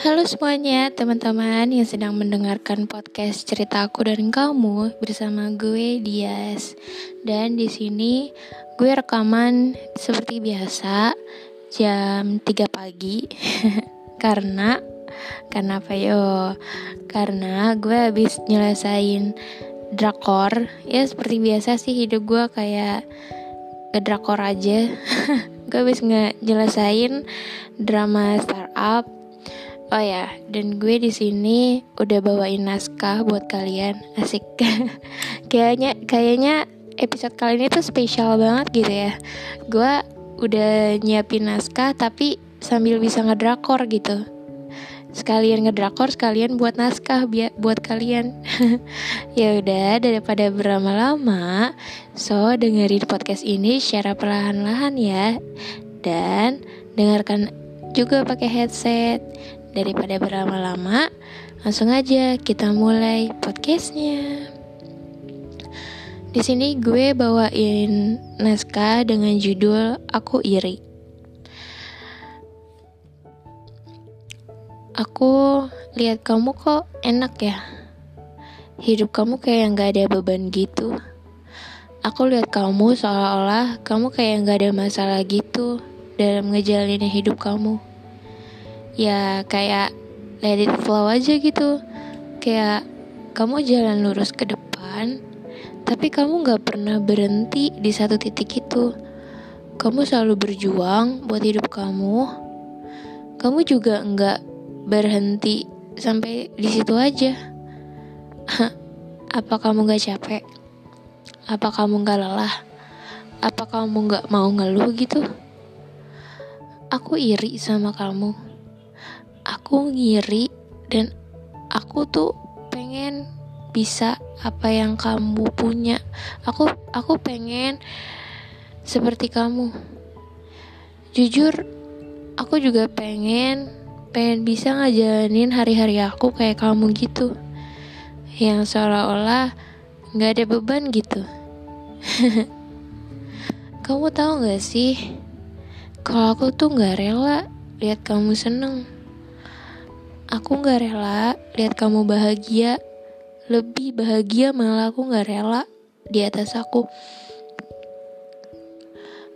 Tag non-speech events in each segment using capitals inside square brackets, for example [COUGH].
Halo semuanya, teman-teman yang sedang mendengarkan podcast cerita aku dan kamu bersama gue Dias. Dan di sini gue rekaman seperti biasa jam 3 pagi [LAUGHS] karena karena apa yo? Karena gue habis nyelesain drakor. Ya seperti biasa sih hidup gue kayak ke drakor aja. [LAUGHS] gue habis nyelesain drama startup Oh ya, dan gue di sini udah bawain naskah buat kalian. Asik. [LAUGHS] kayaknya kayaknya episode kali ini tuh spesial banget gitu ya. Gue udah nyiapin naskah tapi sambil bisa ngedrakor gitu. Sekalian ngedrakor, sekalian buat naskah biar buat kalian. [LAUGHS] ya udah daripada berlama-lama, so dengerin podcast ini secara perlahan-lahan ya. Dan dengarkan juga pakai headset Daripada berlama-lama, langsung aja kita mulai podcastnya. Di sini gue bawain naskah dengan judul Aku Iri. Aku lihat kamu kok enak ya. Hidup kamu kayak gak ada beban gitu. Aku lihat kamu seolah-olah kamu kayak gak ada masalah gitu dalam ngejalanin hidup kamu ya kayak let it flow aja gitu. Kayak kamu jalan lurus ke depan tapi kamu gak pernah berhenti di satu titik itu. Kamu selalu berjuang buat hidup kamu. Kamu juga nggak berhenti sampai di situ aja. [LAUGHS] Apa kamu gak capek? Apa kamu gak lelah? Apa kamu gak mau ngeluh gitu? Aku iri sama kamu aku ngiri dan aku tuh pengen bisa apa yang kamu punya. Aku aku pengen seperti kamu. Jujur aku juga pengen pengen bisa ngajalanin hari-hari aku kayak kamu gitu. Yang seolah-olah nggak ada beban gitu. [LAUGHS] Kamu tahu gak sih kalau aku tuh nggak rela lihat kamu seneng Aku gak rela lihat kamu bahagia. Lebih bahagia malah aku gak rela di atas aku.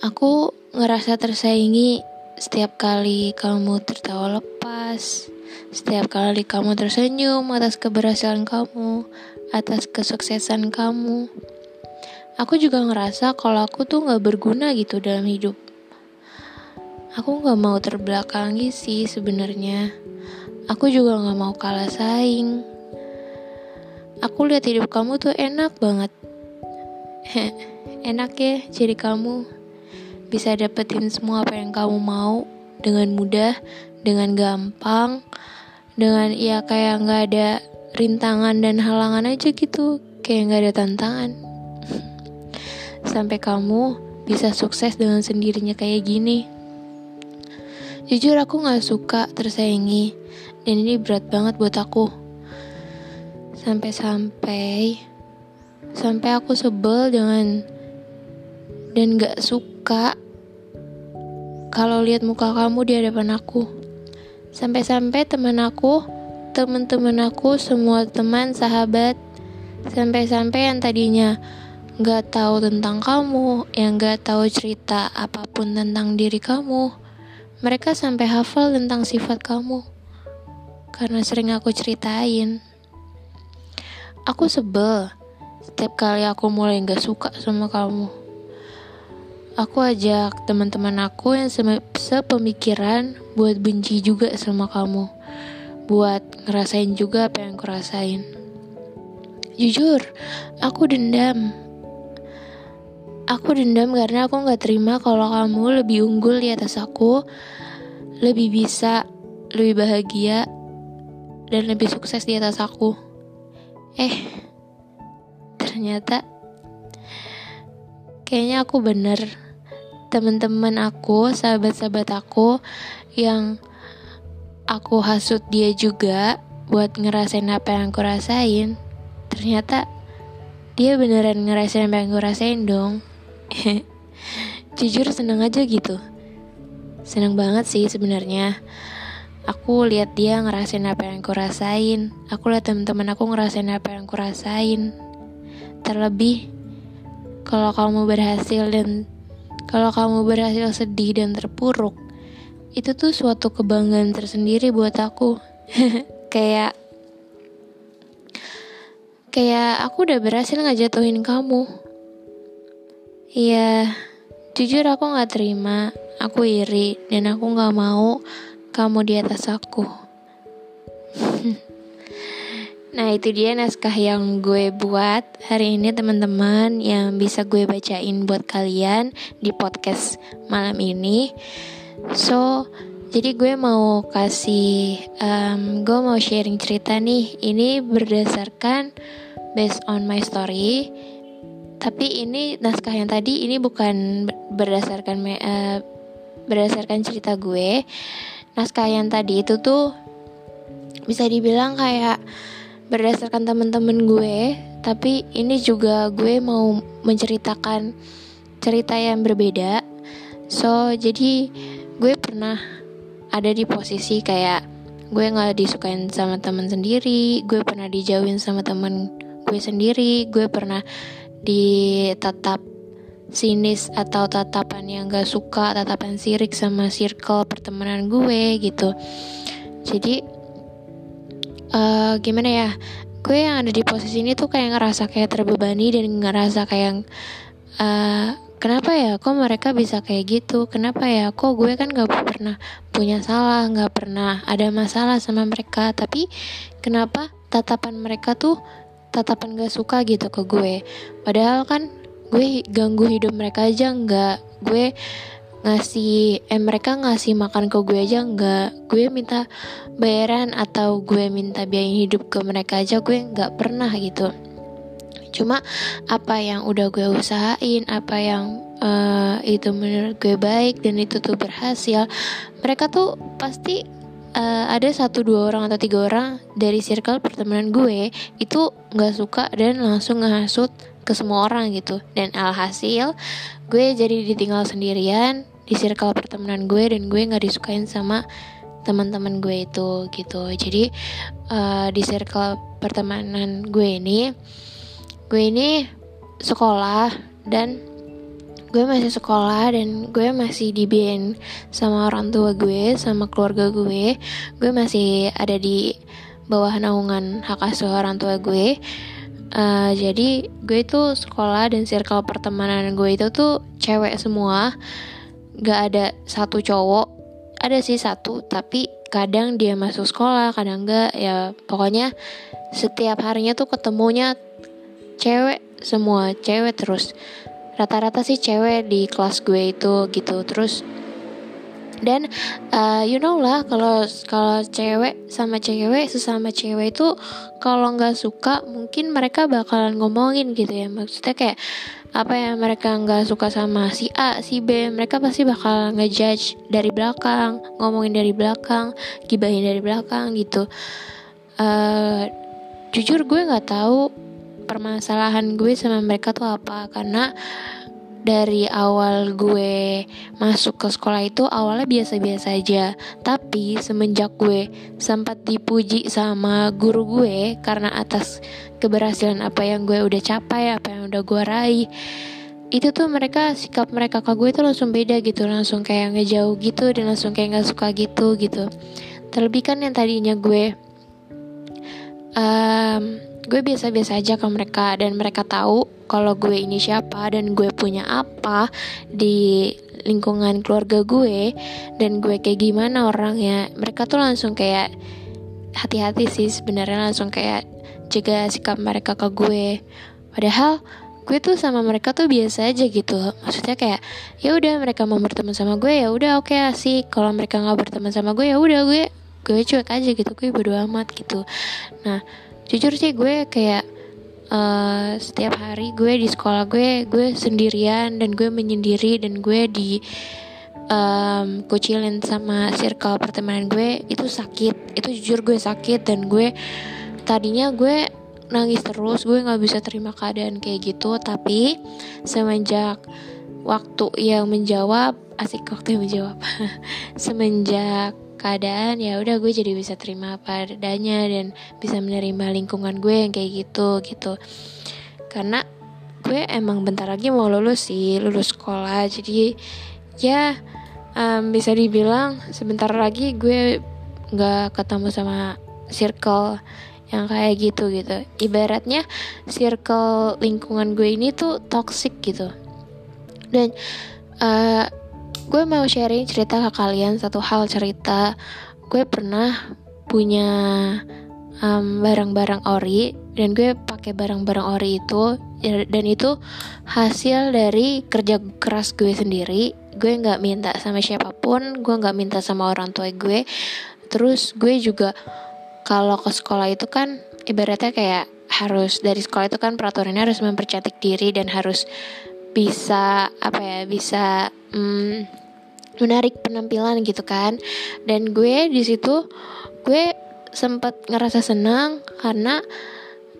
Aku ngerasa tersaingi setiap kali kamu tertawa lepas. Setiap kali kamu tersenyum atas keberhasilan kamu, atas kesuksesan kamu. Aku juga ngerasa kalau aku tuh gak berguna gitu dalam hidup. Aku gak mau terbelakangi sih sebenarnya. Aku juga gak mau kalah saing. Aku lihat hidup kamu tuh enak banget. [LAUGHS] enak ya jadi kamu. Bisa dapetin semua apa yang kamu mau dengan mudah, dengan gampang, dengan ya kayak gak ada rintangan dan halangan aja gitu. Kayak gak ada tantangan. [LAUGHS] Sampai kamu bisa sukses dengan sendirinya kayak gini. Jujur aku gak suka tersaingi dan ini berat banget buat aku. Sampai-sampai sampai aku sebel dengan dan gak suka kalau lihat muka kamu di hadapan aku. Sampai-sampai teman aku teman-teman aku semua teman sahabat sampai-sampai yang tadinya gak tahu tentang kamu yang gak tahu cerita apa pun tentang diri kamu mereka sampai hafal tentang sifat kamu karena sering aku ceritain. Aku sebel setiap kali aku mulai gak suka sama kamu. Aku ajak teman-teman aku yang sepemikiran buat benci juga sama kamu. Buat ngerasain juga apa yang aku rasain. Jujur, aku dendam. Aku dendam karena aku gak terima kalau kamu lebih unggul di atas aku, lebih bisa, lebih bahagia, dan lebih sukses di atas aku. Eh, ternyata kayaknya aku bener. Teman-teman aku, sahabat-sahabat aku yang aku hasut dia juga buat ngerasain apa yang aku rasain. Ternyata dia beneran ngerasain apa yang aku rasain dong. [LAUGHS] Jujur seneng aja gitu. Seneng banget sih sebenarnya aku lihat dia ngerasain apa yang aku rasain. Aku lihat teman-teman aku ngerasain apa yang aku rasain. Terlebih kalau kamu berhasil dan kalau kamu berhasil sedih dan terpuruk itu tuh suatu kebanggaan tersendiri buat aku. [LAUGHS] Kayak kayak aku udah berhasil ngejatuhin kamu. Iya, jujur aku gak terima, aku iri, dan aku gak mau kamu di atas aku. [LAUGHS] nah itu dia naskah yang gue buat hari ini teman-teman yang bisa gue bacain buat kalian di podcast malam ini. So, jadi gue mau kasih, um, gue mau sharing cerita nih. Ini berdasarkan based on my story tapi ini naskah yang tadi ini bukan berdasarkan uh, berdasarkan cerita gue naskah yang tadi itu tuh bisa dibilang kayak berdasarkan temen-temen gue tapi ini juga gue mau menceritakan cerita yang berbeda. So jadi gue pernah ada di posisi kayak gue nggak disukain sama teman sendiri gue pernah dijauhin sama temen gue sendiri gue pernah ditetap sinis atau tatapan yang gak suka tatapan sirik sama circle pertemanan gue gitu. Jadi uh, gimana ya gue yang ada di posisi ini tuh kayak ngerasa kayak terbebani dan ngerasa kayak uh, kenapa ya kok mereka bisa kayak gitu? Kenapa ya kok gue kan gak pernah punya salah gak pernah ada masalah sama mereka? Tapi kenapa tatapan mereka tuh tatapan gak suka gitu ke gue? Padahal kan gue ganggu hidup mereka aja nggak. Gue ngasih eh mereka ngasih makan ke gue aja nggak. Gue minta bayaran atau gue minta biaya hidup ke mereka aja gue nggak pernah gitu. Cuma apa yang udah gue usahain apa yang uh, itu menurut gue baik dan itu tuh berhasil mereka tuh pasti uh, ada satu dua orang atau tiga orang dari circle pertemanan gue itu nggak suka dan langsung ngehasut ke semua orang gitu. Dan alhasil gue jadi ditinggal sendirian di circle pertemanan gue dan gue nggak disukain sama teman-teman gue itu gitu. Jadi uh, di circle pertemanan gue ini gue ini sekolah dan gue masih sekolah dan gue masih dibiayain sama orang tua gue sama keluarga gue. Gue masih ada di bawah naungan hak asuh orang tua gue uh, jadi gue itu sekolah dan circle pertemanan gue itu tuh cewek semua. Gak ada satu cowok. Ada sih satu tapi kadang dia masuk sekolah kadang enggak ya pokoknya setiap harinya tuh ketemunya cewek semua cewek terus. Rata-rata sih cewek di kelas gue itu gitu. Terus dan uh, you know lah kalau kalau cewek sama cewek sesama cewek itu kalau nggak suka mungkin mereka bakalan ngomongin gitu ya. Maksudnya kayak apa ya mereka nggak suka sama si A si B mereka pasti bakal ngejudge dari belakang ngomongin dari belakang gibahin dari belakang gitu. Uh, jujur gue nggak tahu permasalahan gue sama mereka tuh apa karena dari awal gue masuk ke sekolah itu awalnya biasa-biasa aja. Tapi semenjak gue sempat dipuji sama guru gue karena atas keberhasilan apa yang gue udah capai apa yang udah gue raih itu tuh mereka sikap mereka ke gue tuh langsung beda gitu. Langsung kayak ngejauh gitu dan langsung kayak nggak suka gitu gitu. Terlebih kan yang tadinya gue um, gue biasa-biasa aja ke mereka dan mereka tahu kalau gue ini siapa dan gue punya apa di lingkungan keluarga gue dan gue kayak gimana orangnya. Mereka tuh langsung kayak hati-hati sih sebenarnya langsung kayak jaga sikap mereka ke gue. Padahal gue tuh sama mereka tuh biasa aja gitu. Maksudnya kayak ya udah mereka mau berteman sama gue ya udah oke okay, sih kalau mereka nggak berteman sama gue ya udah gue gue cuek aja gitu gue bodo amat gitu. Nah jujur sih gue kayak uh, setiap hari gue di sekolah gue gue sendirian dan gue menyendiri dan gue di um, kucilin sama circle pertemanan gue itu sakit. Itu jujur gue sakit dan gue tadinya gue nangis terus gue nggak bisa terima keadaan kayak gitu. Tapi semenjak waktu yang menjawab asik waktu yang menjawab. [LAUGHS] Semenjak keadaan ya udah gue jadi bisa terima apa adanya dan bisa menerima lingkungan gue yang kayak gitu gitu. Karena gue emang bentar lagi mau lulus sih lulus sekolah. Jadi ya um, bisa dibilang sebentar lagi gue nggak ketemu sama circle yang kayak gitu gitu. Ibaratnya circle lingkungan gue ini tuh toxic gitu. Dan uh, gue mau sharing cerita ke kalian satu hal cerita. Gue pernah punya barang-barang um, ori dan gue pakai barang-barang ori itu dan itu hasil dari kerja keras gue sendiri. Gue nggak minta sama siapa pun gue nggak minta sama orang tua gue. Terus gue juga kalau ke sekolah itu kan ibaratnya kayak harus dari sekolah itu kan peraturannya harus mempercantik diri dan harus bisa apa ya bisa hmm, menarik penampilan gitu kan. Dan gue di situ gue sempat ngerasa senang karena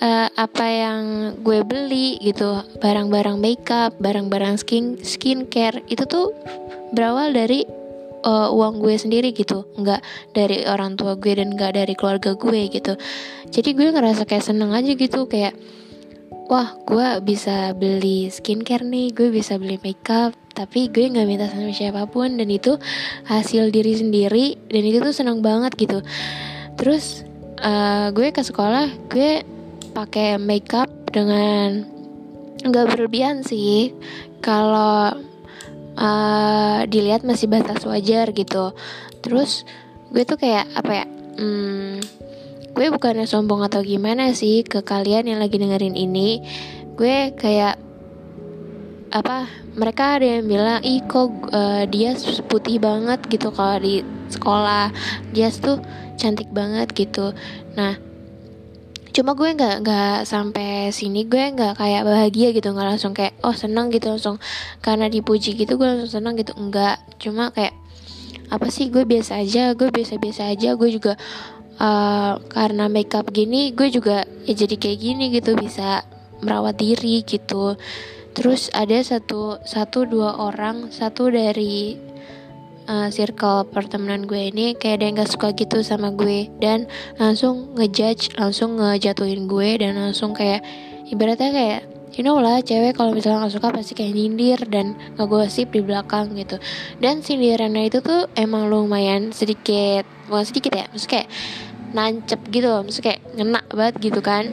uh, apa yang gue beli gitu barang-barang makeup barang-barang skin skincare itu tuh berawal dari uh, uang gue sendiri gitu. Nggak dari orang tua gue dan nggak dari keluarga gue gitu. Jadi gue ngerasa kayak seneng aja gitu kayak wah gue bisa beli skincare nih gue bisa beli makeup tapi gue nggak minta sama siapa pun dan itu hasil diri sendiri dan itu tuh seneng banget gitu. Terus uh, gue ke sekolah gue pakai makeup dengan nggak berlebihan sih. Kalau uh, dilihat masih batas wajar gitu. Terus gue tuh kayak apa ya hmm, gue bukannya sombong atau gimana sih ke kalian yang lagi dengerin ini. Gue kayak apa mereka ada yang bilang ih kok uh, dia putih banget gitu kalau di sekolah. Dia tuh cantik banget gitu. Nah cuma gue nggak nggak sampai sini. Gue nggak kayak bahagia gitu nggak langsung kayak oh senang gitu. Langsung karena dipuji gitu gue langsung senang gitu. Enggak cuma kayak apa sih gue biasa aja gue biasa biasa aja. Gue juga uh, karena makeup gini gue juga ya jadi kayak gini gitu bisa merawat diri gitu. Terus ada satu satu dua orang satu dari uh, circle pertemanan gue ini kayak ada yang gak suka gitu sama gue. Dan langsung ngejudge langsung ngejatuhin gue dan langsung kayak ibaratnya kayak you know lah cewek kalau misalnya gak suka pasti kayak nyindir dan ngegosip di belakang gitu. Dan sindirannya itu tuh emang lumayan sedikit bukan sedikit ya maksudnya kayak nancep gitu loh maksudnya kayak ngena banget gitu kan.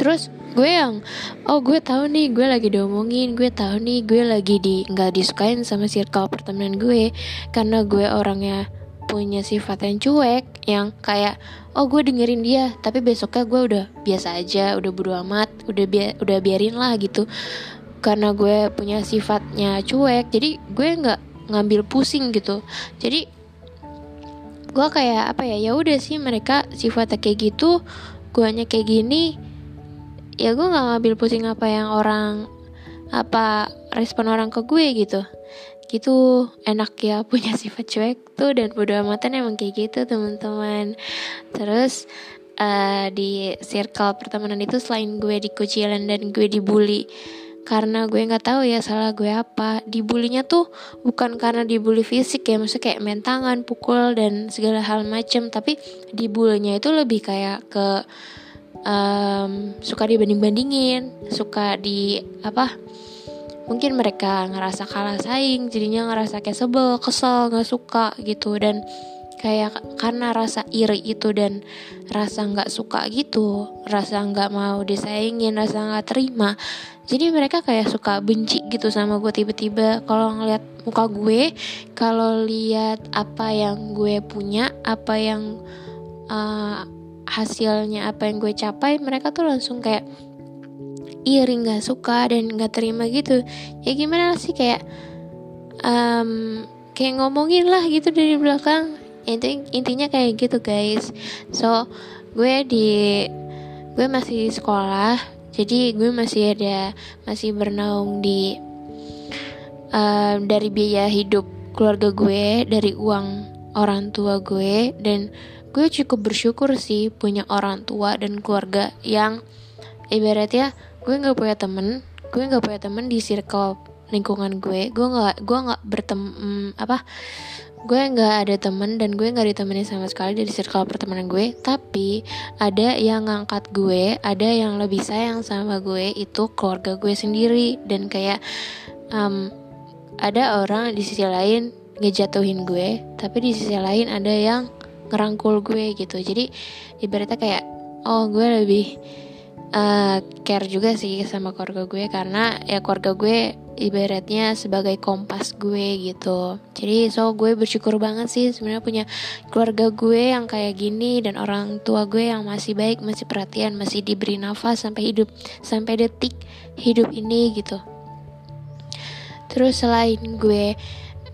Terus gue yang oh gue tahu nih gue lagi diomongin gue tahu nih gue lagi di nggak disukain sama circle pertemanan gue karena gue orangnya punya sifat yang cuek yang kayak oh gue dengerin dia tapi besoknya gue udah biasa aja udah bodo amat udah bi udah biarin lah gitu. Karena gue punya sifatnya cuek jadi gue nggak ngambil pusing gitu. Jadi gue kayak apa ya ya udah sih mereka sifatnya kayak gitu gue hanya kayak gini ya gue nggak ngambil pusing apa yang orang apa respon orang ke gue gitu. Gitu enak ya [LAUGHS] punya sifat cuek tuh dan bodo amatan emang kayak gitu teman-teman. Terus uh, di circle pertemanan itu selain gue dikucilin dan gue dibully karena gue nggak tahu ya salah gue apa. Dibulinya tuh bukan karena dibully fisik ya maksudnya kayak main tangan pukul dan segala hal macem. Tapi dibulinya itu lebih kayak ke um, suka dibanding-bandingin suka di apa mungkin mereka ngerasa kalah saing jadinya ngerasa kayak sebel kesel nggak suka gitu. Dan kayak karena rasa iri itu dan rasa nggak suka gitu rasa nggak mau disaingin rasa nggak terima jadi mereka kayak suka benci gitu sama gue tiba-tiba. Kalau ngeliat muka gue kalau lihat apa yang gue punya apa yang uh, hasilnya apa yang gue capai mereka tuh langsung kayak iri nggak suka dan nggak terima gitu. Ya gimana sih kayak um, kayak ngomongin lah gitu dari belakang. Inti, intinya kayak gitu guys. So gue di gue masih sekolah jadi gue masih ada masih bernaung di um, dari biaya hidup keluarga gue dari uang orang tua gue dan gue cukup bersyukur sih punya orang tua dan keluarga yang ibaratnya gue nggak punya temen gue nggak punya temen di circle lingkungan gue gue nggak gue nggak bertem mm, apa gue nggak ada temen dan gue nggak ditemenin sama sekali dari circle pertemanan gue. Tapi ada yang ngangkat gue ada yang lebih sayang sama gue itu keluarga gue sendiri. Dan kayak um, ada orang di sisi lain ngejatuhin gue tapi di sisi lain ada yang ngerangkul gue gitu. Jadi ibaratnya kayak oh gue lebih uh, care juga sih sama keluarga gue. Karena ya keluarga gue ibaratnya sebagai kompas gue gitu. Jadi so gue bersyukur banget sih sebenarnya punya keluarga gue yang kayak gini dan orang tua gue yang masih baik masih perhatian masih diberi nafas sampai hidup sampai detik hidup ini gitu. Terus selain gue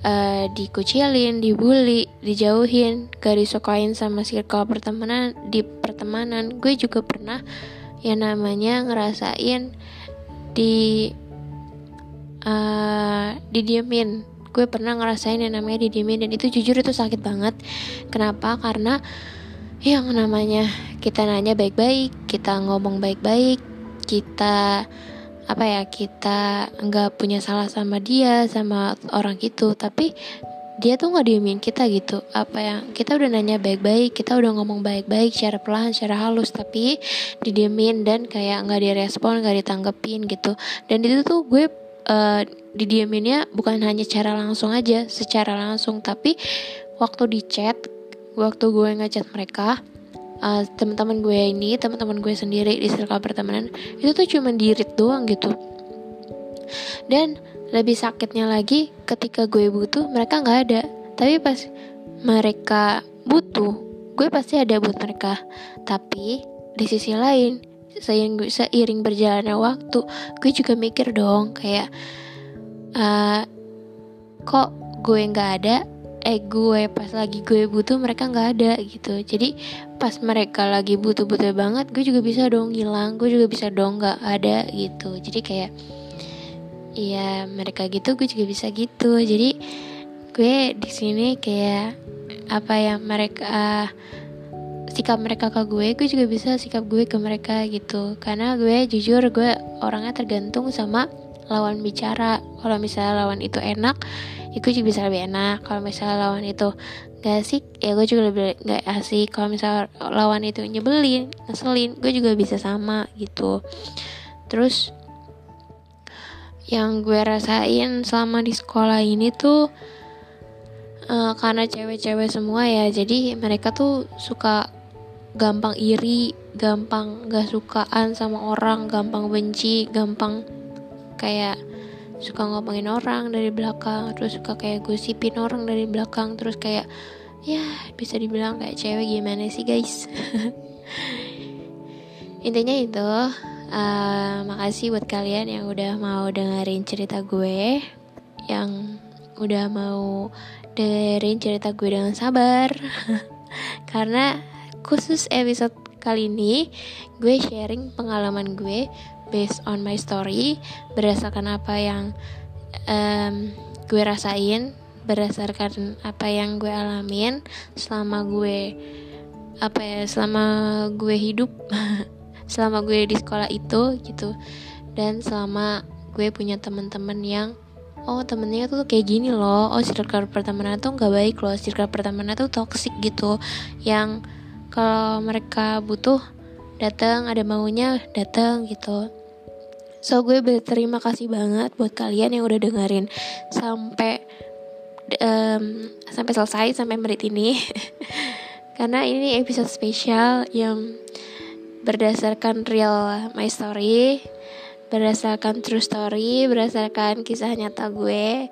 uh, dikucilin, dibully, dijauhin, gak disukain sama circle pertemanan di pertemanan, gue juga pernah yang namanya ngerasain di uh, didiemin. Gue pernah ngerasain yang namanya didiemin dan itu jujur itu sakit banget. Kenapa? Karena yang namanya kita nanya baik-baik kita ngomong baik-baik kita apa ya kita nggak punya salah sama dia sama orang itu. Tapi dia tuh nggak diemin kita gitu. Apa yang kita udah nanya baik-baik kita udah ngomong baik-baik secara pelan secara halus tapi didiemin dan kayak nggak direspon nggak ditanggepin gitu. Dan itu tuh gue uh, didieminnya bukan hanya cara langsung aja secara langsung. Tapi waktu di chat waktu gue ngechat mereka uh, teman-teman gue ini teman-teman gue sendiri di circle pertemanan itu tuh cuma dirit doang gitu. Dan lebih sakitnya lagi ketika gue butuh mereka nggak ada. Tapi pas mereka butuh gue pasti ada buat mereka. Tapi di sisi lain seiring seiring berjalannya waktu gue juga mikir dong kayak uh, kok gue nggak ada? Eh gue pas lagi gue butuh mereka nggak ada gitu. Jadi pas mereka lagi butuh butuh banget gue juga bisa dong hilang gue juga bisa dong nggak ada gitu. Jadi kayak iya mereka gitu gue juga bisa gitu. Jadi gue di sini kayak apa ya mereka uh, sikap mereka ke gue gue juga bisa sikap gue ke mereka gitu. Karena gue jujur gue orangnya tergantung sama lawan bicara. Kalau misalnya lawan itu enak ya gue juga bisa lebih enak. Kalau misalnya lawan itu gak asik ya gue juga lebih gak asik. Kalau misalnya lawan itu nyebelin ngeselin gue juga bisa sama gitu. Terus yang gue rasain selama di sekolah ini tuh uh, karena cewek-cewek semua ya jadi mereka tuh suka gampang iri, gampang gak sukaan sama orang, gampang benci, gampang kayak suka ngomongin orang dari belakang, terus suka kayak gosipin orang dari belakang, terus kayak ya bisa dibilang kayak cewek gimana sih guys. [LAUGHS] Intinya itu, uh, makasih buat kalian yang udah mau dengerin cerita gue, yang udah mau dengerin cerita gue dengan sabar, [LAUGHS] karena khusus episode kali ini gue sharing pengalaman gue based on my story berdasarkan apa yang um, gue rasain berdasarkan apa yang gue alamin selama gue apa ya selama gue hidup [LAUGHS] selama gue di sekolah itu gitu. Dan selama gue punya teman-teman yang oh temennya tuh kayak gini loh oh circle pertemanan tuh nggak baik loh circle pertemanan tuh toxic gitu. Yang kalau mereka butuh datang ada maunya datang gitu. So gue berterima kasih banget buat kalian yang udah dengerin sampai um, sampai selesai sampai menit ini. [LAUGHS] Karena ini episode spesial yang berdasarkan real my story berdasarkan true story berdasarkan kisah nyata gue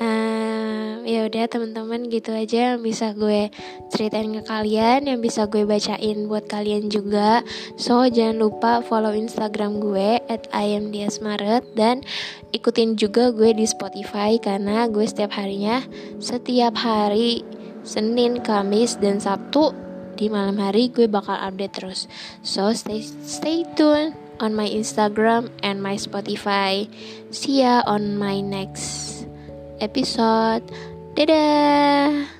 uh, ya udah teman-teman gitu aja yang bisa gue ceritain ke kalian yang bisa gue bacain buat kalian juga so jangan lupa follow instagram gue at ayamdiasmaret dan ikutin juga gue di spotify karena gue setiap harinya setiap hari Senin, Kamis, dan Sabtu di malam hari gue bakal update terus. So stay stay tune on my Instagram and my Spotify. See ya on my next episode. Dadah.